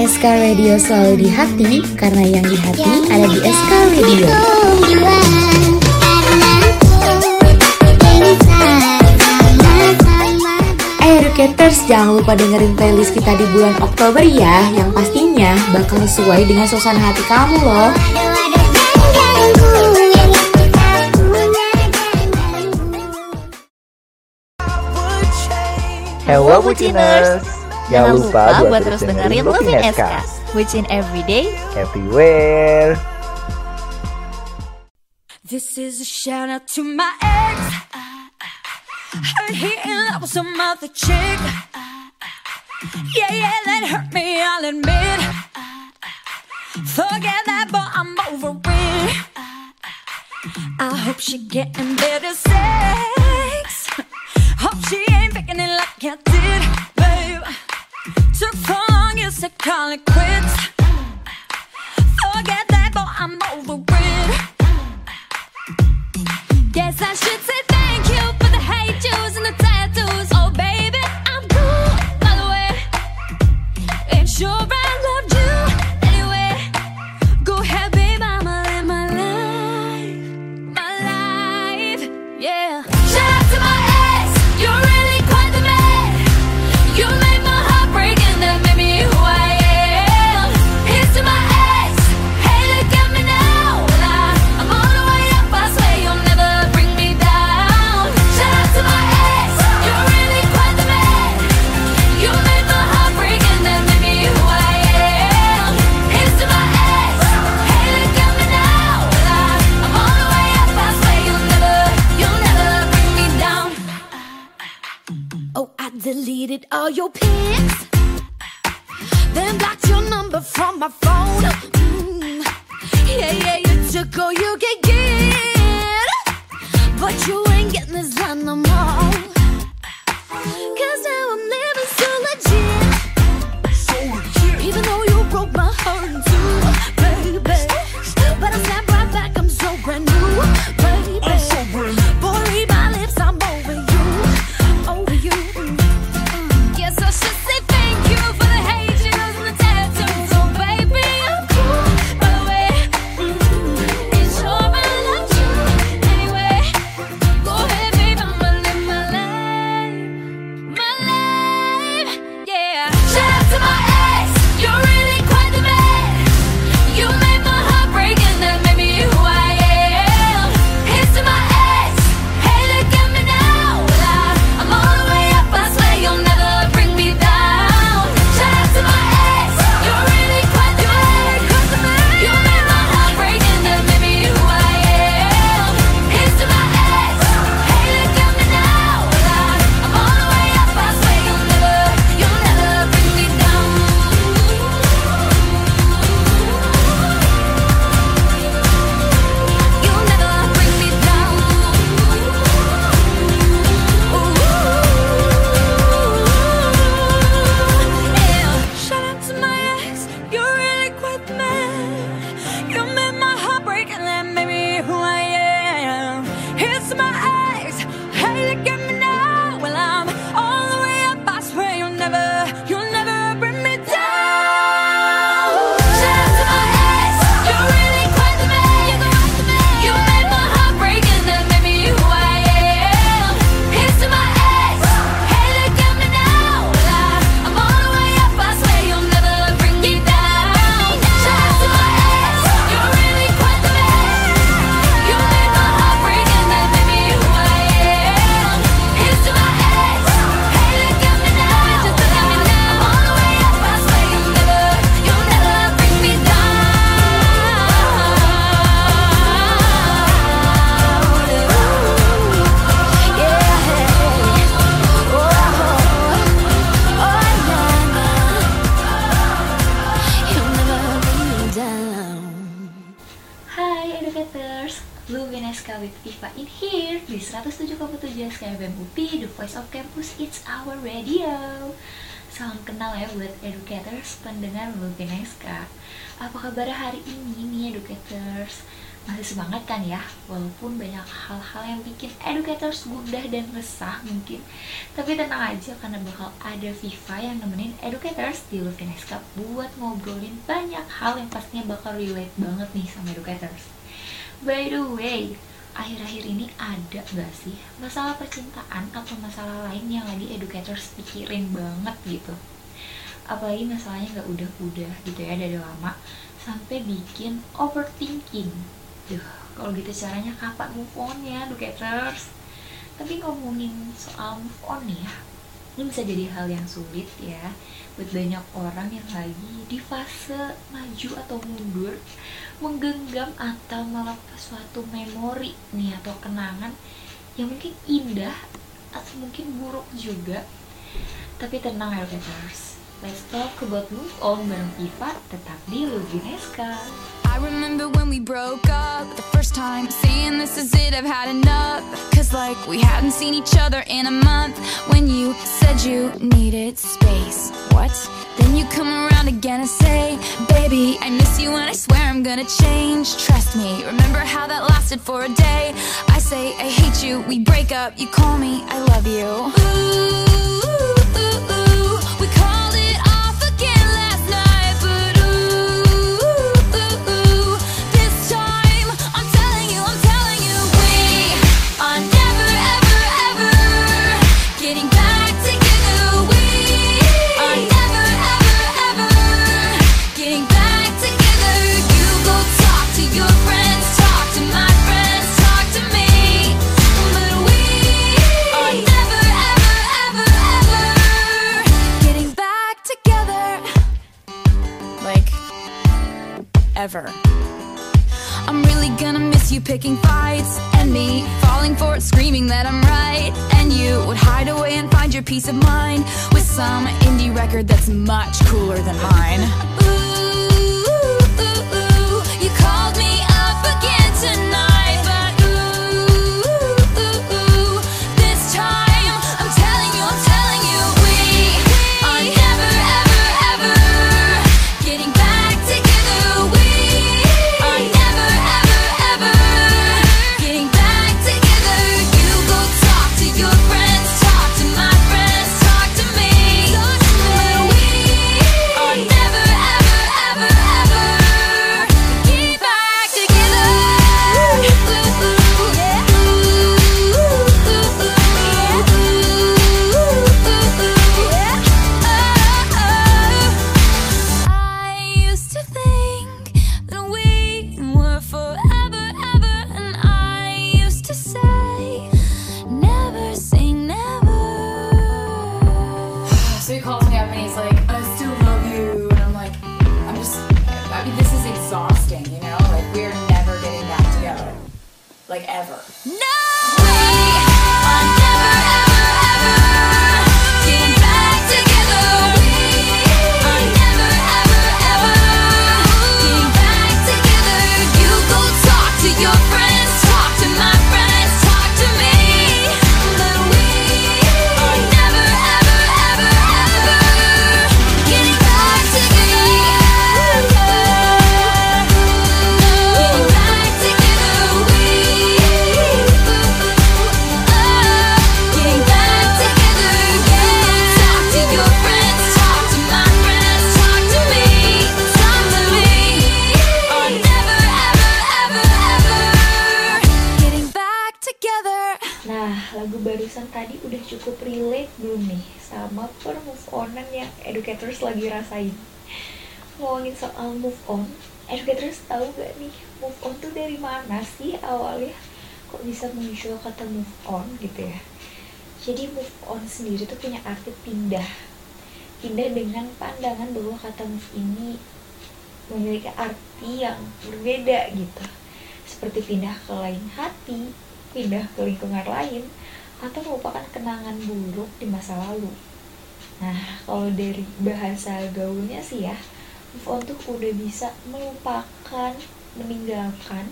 SK Radio selalu di hati karena yang di hati ada di SK Radio. Eh, Educators, jangan lupa dengerin playlist kita di bulan Oktober ya, yang pastinya bakal sesuai dengan suasana hati kamu loh. Hello Buciners, Jangan lupa, lupa buat terus dengerin Loving SK, which in every day, everywhere. This is a shout out to my ex. Heard he in love with some other chick. Yeah, yeah, that hurt me, I'll admit. Forget that, but I'm over it. I hope she getting better sex. Hope she ain't picking it like I did call it quits. Forget that, but I'm over it. Guess I should. Oh, I deleted all your pics, then blocked your number from my phone. Mm. Yeah, yeah, you took all you could get, but you ain't getting this done no more. Cause now I'm living so legit, so legit. even though you broke my heart in two. pada hari ini nih educators. Masih semangat kan ya? Walaupun banyak hal-hal yang bikin educators gundah dan resah mungkin. Tapi tenang aja karena bakal ada Viva yang nemenin educators di Lufinex Cup buat ngobrolin banyak hal yang pastinya bakal relate banget nih sama educators. By the way akhir-akhir ini ada gak sih masalah percintaan atau masalah lain yang lagi educators pikirin banget gitu? Apalagi masalahnya gak udah-udah gitu ya dari lama sampai bikin overthinking. Duh, kalau gitu caranya kapan move on ya educators tapi ngomongin soal move on ya ini bisa jadi hal yang sulit ya buat banyak orang yang lagi di fase maju atau mundur menggenggam atau melepas suatu memori nih atau kenangan yang mungkin indah atau mungkin buruk juga. Tapi tenang educators let's talk about move on bareng Iva tetap di Lugineska I remember when we broke up the first time, saying this is it, I've had enough. Cause like we hadn't seen each other in a month. When you said you needed space, what? Then you come around again and say, Baby, I miss you and I swear I'm gonna change. Trust me, remember how that lasted for a day? I say, I hate you, we break up, you call me, I love you. Ooh, I'm really gonna miss you picking fights and me falling for it, screaming that I'm right. And you would hide away and find your peace of mind with some indie record that's much cooler than mine. Onan yang educators lagi rasain? Ngomongin soal move on, educators tahu gak nih move on tuh dari mana sih awalnya? Kok bisa muncul kata move on gitu ya? Jadi move on sendiri tuh punya arti pindah. Pindah dengan pandangan bahwa kata move ini memiliki arti yang berbeda gitu. Seperti pindah ke lain hati, pindah ke lingkungan lain, atau merupakan kenangan buruk di masa lalu. Nah, kalau dari bahasa gaulnya sih ya, move on tuh udah bisa melupakan, meninggalkan,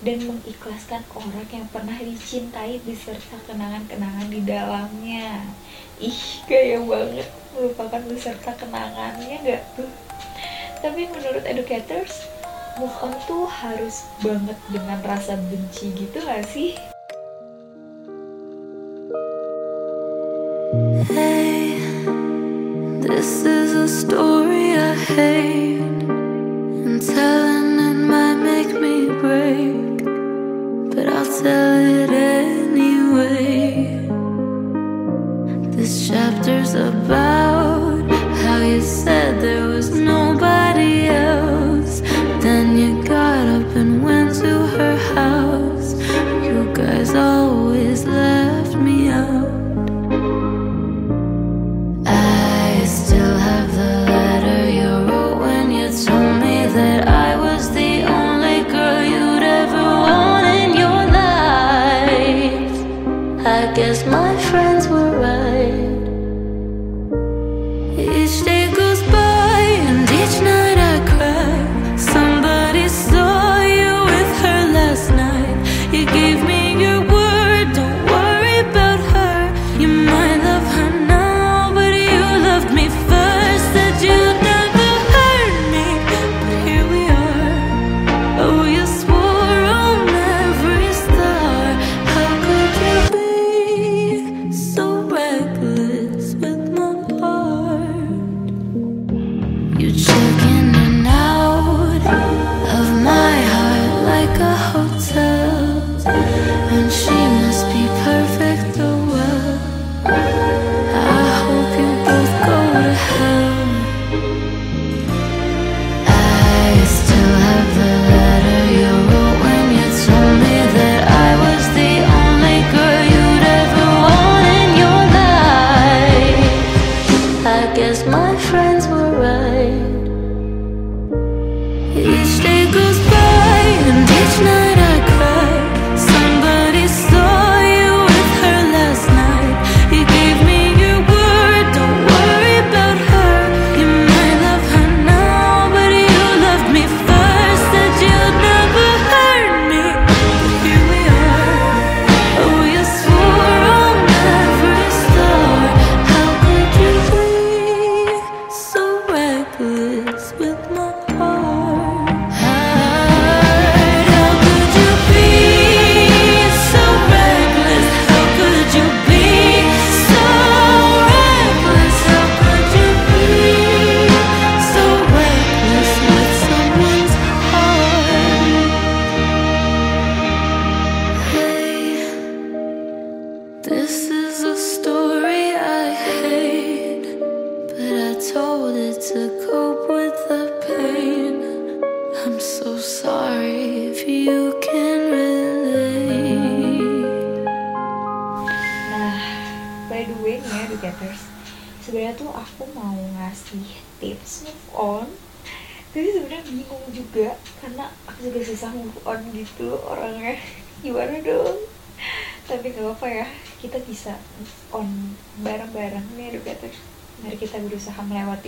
dan mengikhlaskan orang yang pernah dicintai beserta kenangan-kenangan di dalamnya. Ih, gaya banget melupakan beserta kenangannya gak tuh? Tapi menurut educators, move on tuh harus banget dengan rasa benci gitu gak sih? Hey, this is a story I hate, and telling it might make me break, but I'll tell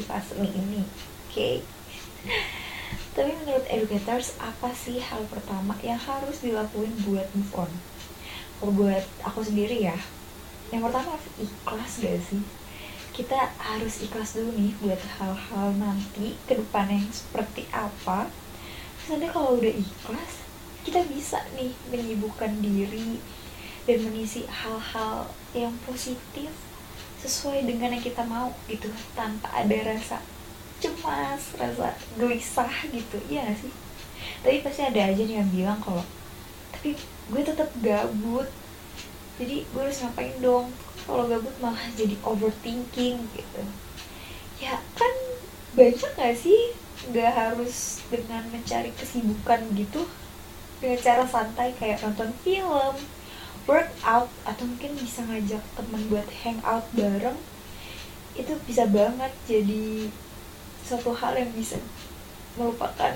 fase ini, oke? Tapi menurut educators, apa sih hal pertama yang harus dilakuin buat move on? Kalau buat aku sendiri ya, yang pertama harus ikhlas gak sih? Kita harus ikhlas dulu nih buat hal-hal nanti ke depan yang seperti apa. Nanti kalau udah ikhlas, kita bisa nih menyibukkan diri dan mengisi hal-hal yang positif sesuai dengan yang kita mau gitu tanpa ada rasa cemas, rasa gelisah gitu, iya gak sih? Tapi pasti ada aja nih yang bilang kalau tapi gue tetap gabut. Jadi gue harus ngapain dong? Kalau gabut malah jadi overthinking gitu. Ya kan banyak gak sih nggak harus dengan mencari kesibukan gitu? Dengan cara santai kayak nonton film workout atau mungkin bisa ngajak temen buat hangout bareng itu bisa banget jadi suatu hal yang bisa melupakan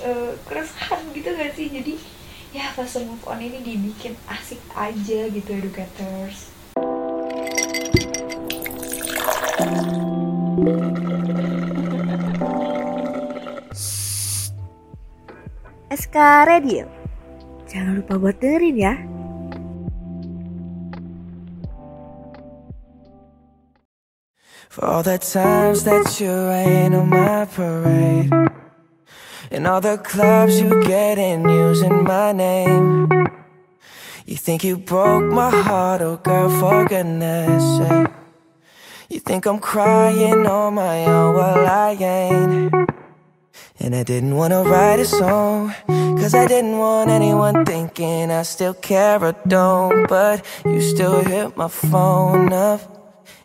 eh, keresahan gitu gak sih jadi ya fase move on ini dibikin asik aja gitu educators SK Radio. Jangan lupa buat dengerin ya. For all the times that you rain on my parade And all the clubs you get in using my name. You think you broke my heart, oh girl, for goodness sake. You think I'm crying on my own, well, I ain't. And I didn't wanna write a song, cause I didn't want anyone thinking I still care or don't. But you still hit my phone up.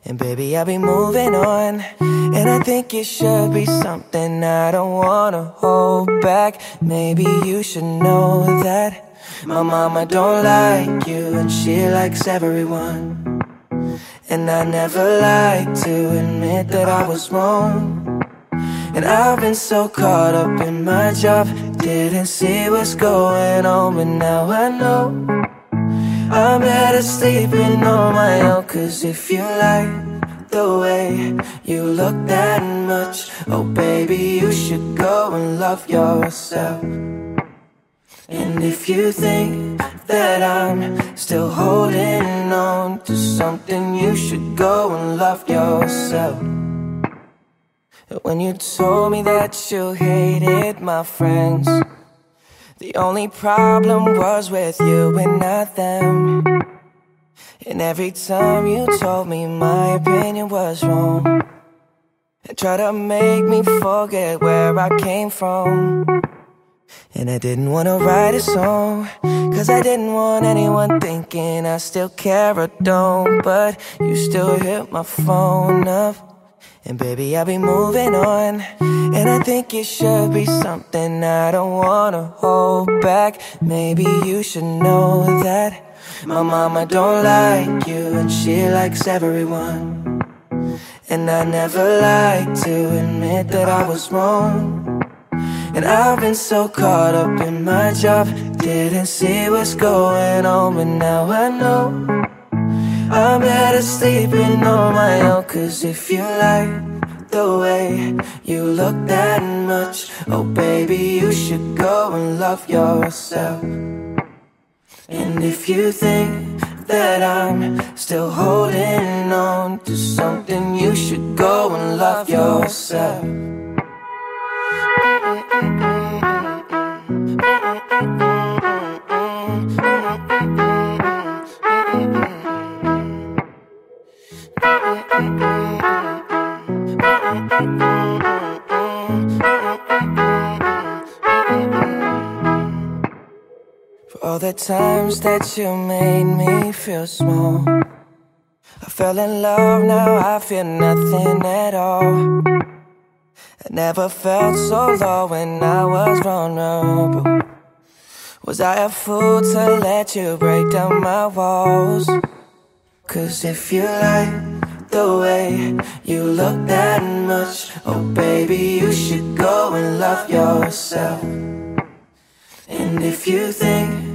And baby, I'll be moving on. And I think it should be something I don't wanna hold back. Maybe you should know that. My mama don't like you, and she likes everyone. And I never like to admit that I was wrong. And I've been so caught up in my job, didn't see what's going on, but now I know. I'm better sleeping on my own, cause if you like the way you look that much, oh baby, you should go and love yourself. And if you think that I'm still holding on to something, you should go and love yourself. When you told me that you hated my friends, the only problem was with you and not them. And every time you told me my opinion was wrong, and tried to make me forget where I came from. And I didn't wanna write a song, cause I didn't want anyone thinking I still care or don't. But you still hit my phone up, and baby, I'll be moving on. And I think it should be something I don't wanna hold back. Maybe you should know that my mama don't like you, and she likes everyone. And I never like to admit that I was wrong. And I've been so caught up in my job, didn't see what's going on, but now I know. I'm better sleeping on my own, cause if you like the way you look that much, oh baby, you should go and love yourself. And if you think that I'm still holding on to something, you should go and love yourself. Times that you made me feel small. I fell in love, now I feel nothing at all. I never felt so low when I was vulnerable. Was I a fool to let you break down my walls? Cause if you like the way you look that much, oh baby, you should go and love yourself. And if you think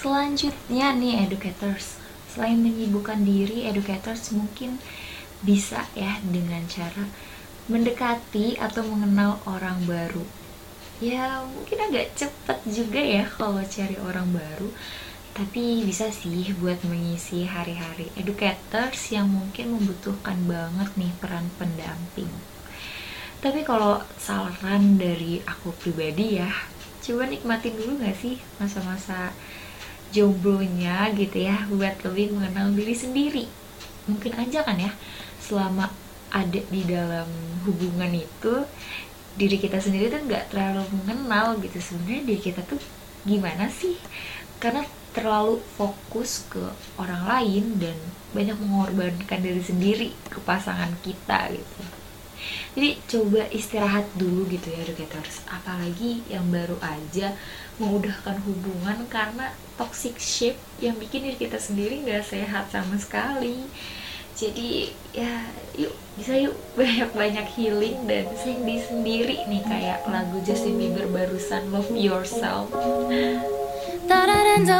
selanjutnya nih educators. Selain menyibukkan diri, educators mungkin bisa ya dengan cara mendekati atau mengenal orang baru. Ya mungkin agak cepet juga ya kalau cari orang baru, tapi bisa sih buat mengisi hari-hari educators yang mungkin membutuhkan banget nih peran pendamping. Tapi kalau saran dari aku pribadi ya, coba nikmatin dulu gak sih masa-masa jomblonya gitu ya buat lebih mengenal diri sendiri. Mungkin aja kan ya selama ada di dalam hubungan itu diri kita sendiri tuh nggak terlalu mengenal gitu. Sebenarnya diri kita tuh gimana sih? Karena terlalu fokus ke orang lain dan banyak mengorbankan diri sendiri ke pasangan kita gitu jadi coba istirahat dulu gitu ya educators apalagi yang baru aja mengudahkan hubungan karena toxic shape yang bikin diri kita sendiri nggak sehat sama sekali Jadi ya yuk bisa yuk banyak-banyak healing dan sendiri sendiri nih kayak lagu Justin Bieber barusan Love Yourself. Thought I'd end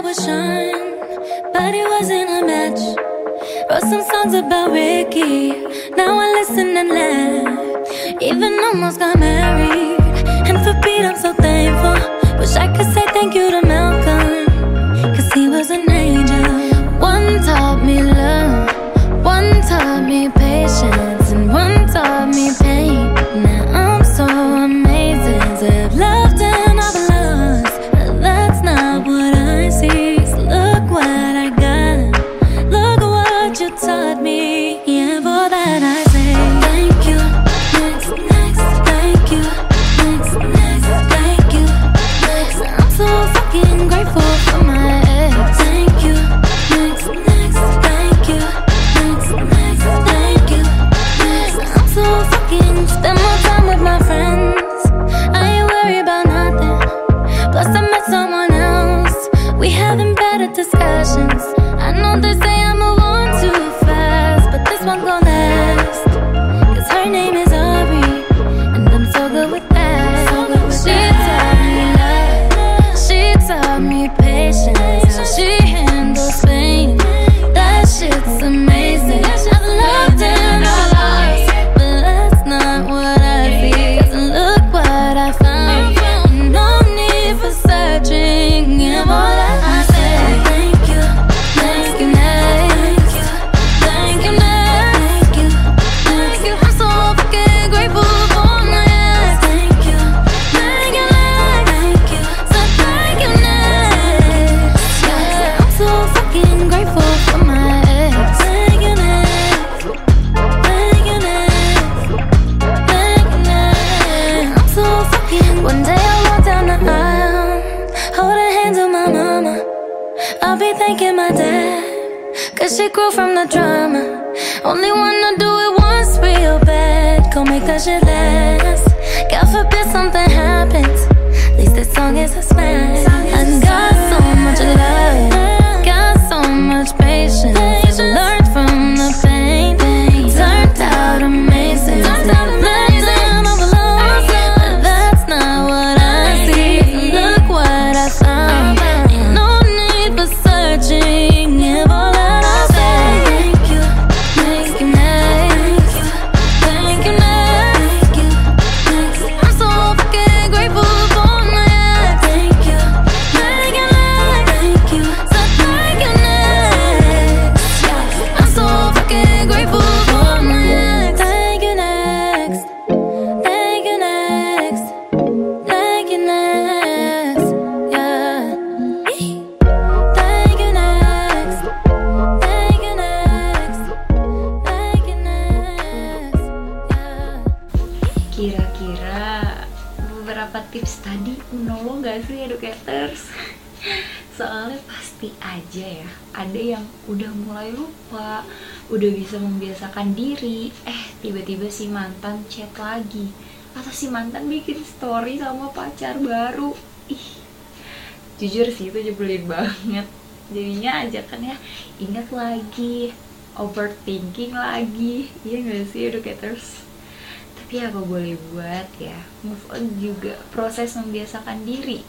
but it wasn't a match. Wrote some songs about Ricky, now I listen and laugh. Even almost got married, and for Pete I'm so thankful. Wish I could say thank you to Malcolm, cause he was gak sih educators? Soalnya pasti aja ya Ada yang udah mulai lupa Udah bisa membiasakan diri Eh tiba-tiba si mantan chat lagi Atau si mantan bikin story sama pacar baru Ih Jujur sih itu nyebelin banget Jadinya ajakannya ingat lagi Overthinking lagi Iya gak sih educators? Tapi apa boleh buat ya move on juga proses membiasakan diri.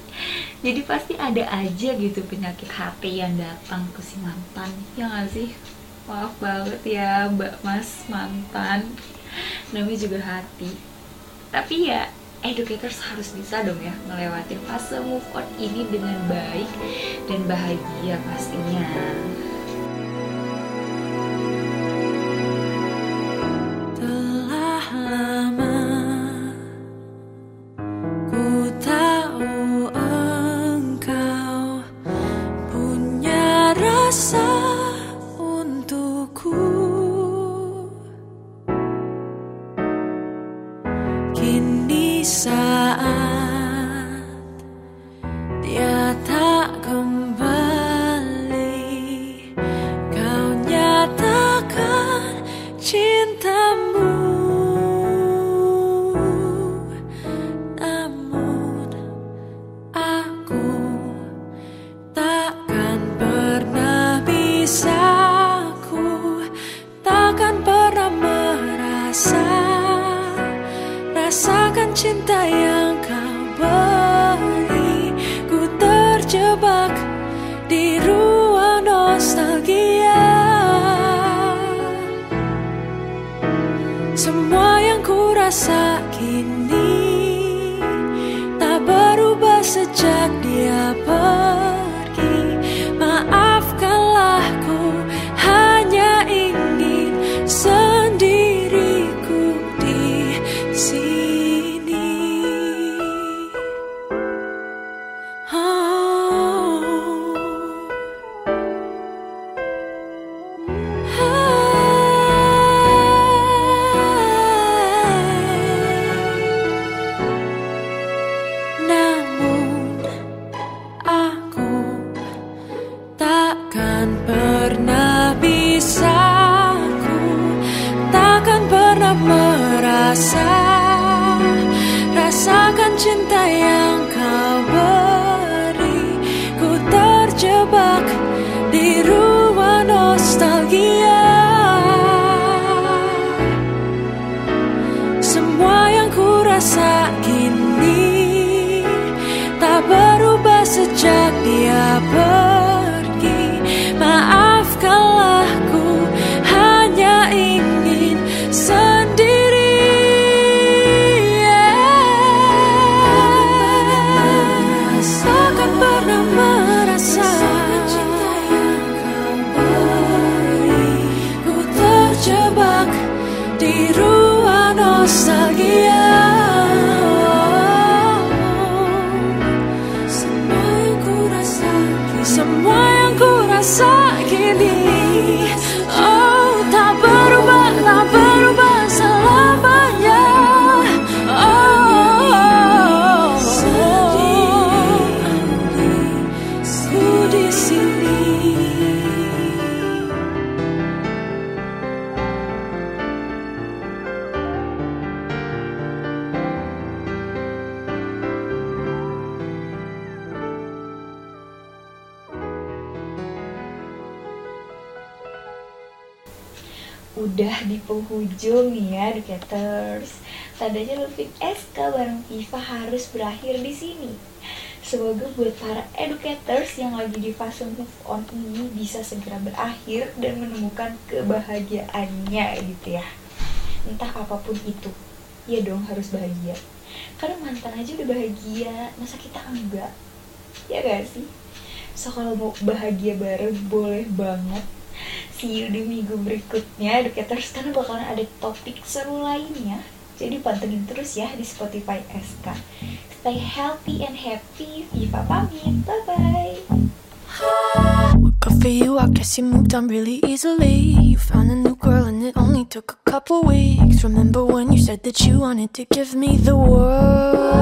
Jadi pasti ada aja gitu penyakit hati yang datang ke si mantan. Ya nggak sih? Maaf banget ya mbak mas mantan. Namanya juga hati. Tapi ya educators harus bisa dong ya melewati fase move on ini dengan baik dan bahagia pastinya rasa kini tak berubah sejak dia pergi. Ku Udah di penghujung nih ya Educators. Tandanya Lupin SK bareng Viva harus berakhir di sini. Semoga buat para educators yang lagi di fase move on ini bisa segera berakhir dan menemukan kebahagiaannya gitu ya. Entah apa pun itu. Ya dong harus bahagia. Karena mantan aja udah bahagia, masa kita enggak? Ya gak sih? So kalau mau bahagia bareng boleh banget See you di minggu berikutnya. Educators karena bakalan ada topik seru lainnya. Jadi pantengin terus ya di Spotify SK Stay healthy and happy. Viva pamit, bye-bye. Good for you, I guess you moved on really easily. You found a new girl and it only took a couple weeks. Remember when you said that you wanted to give me the world?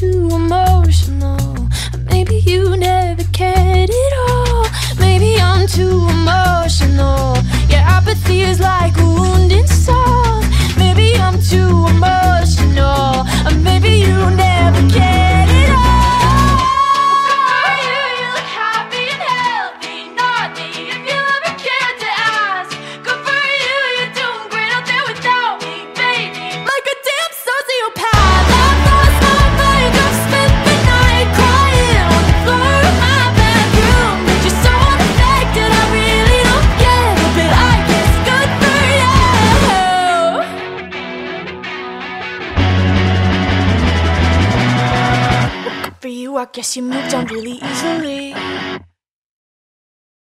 to guess you moved on really.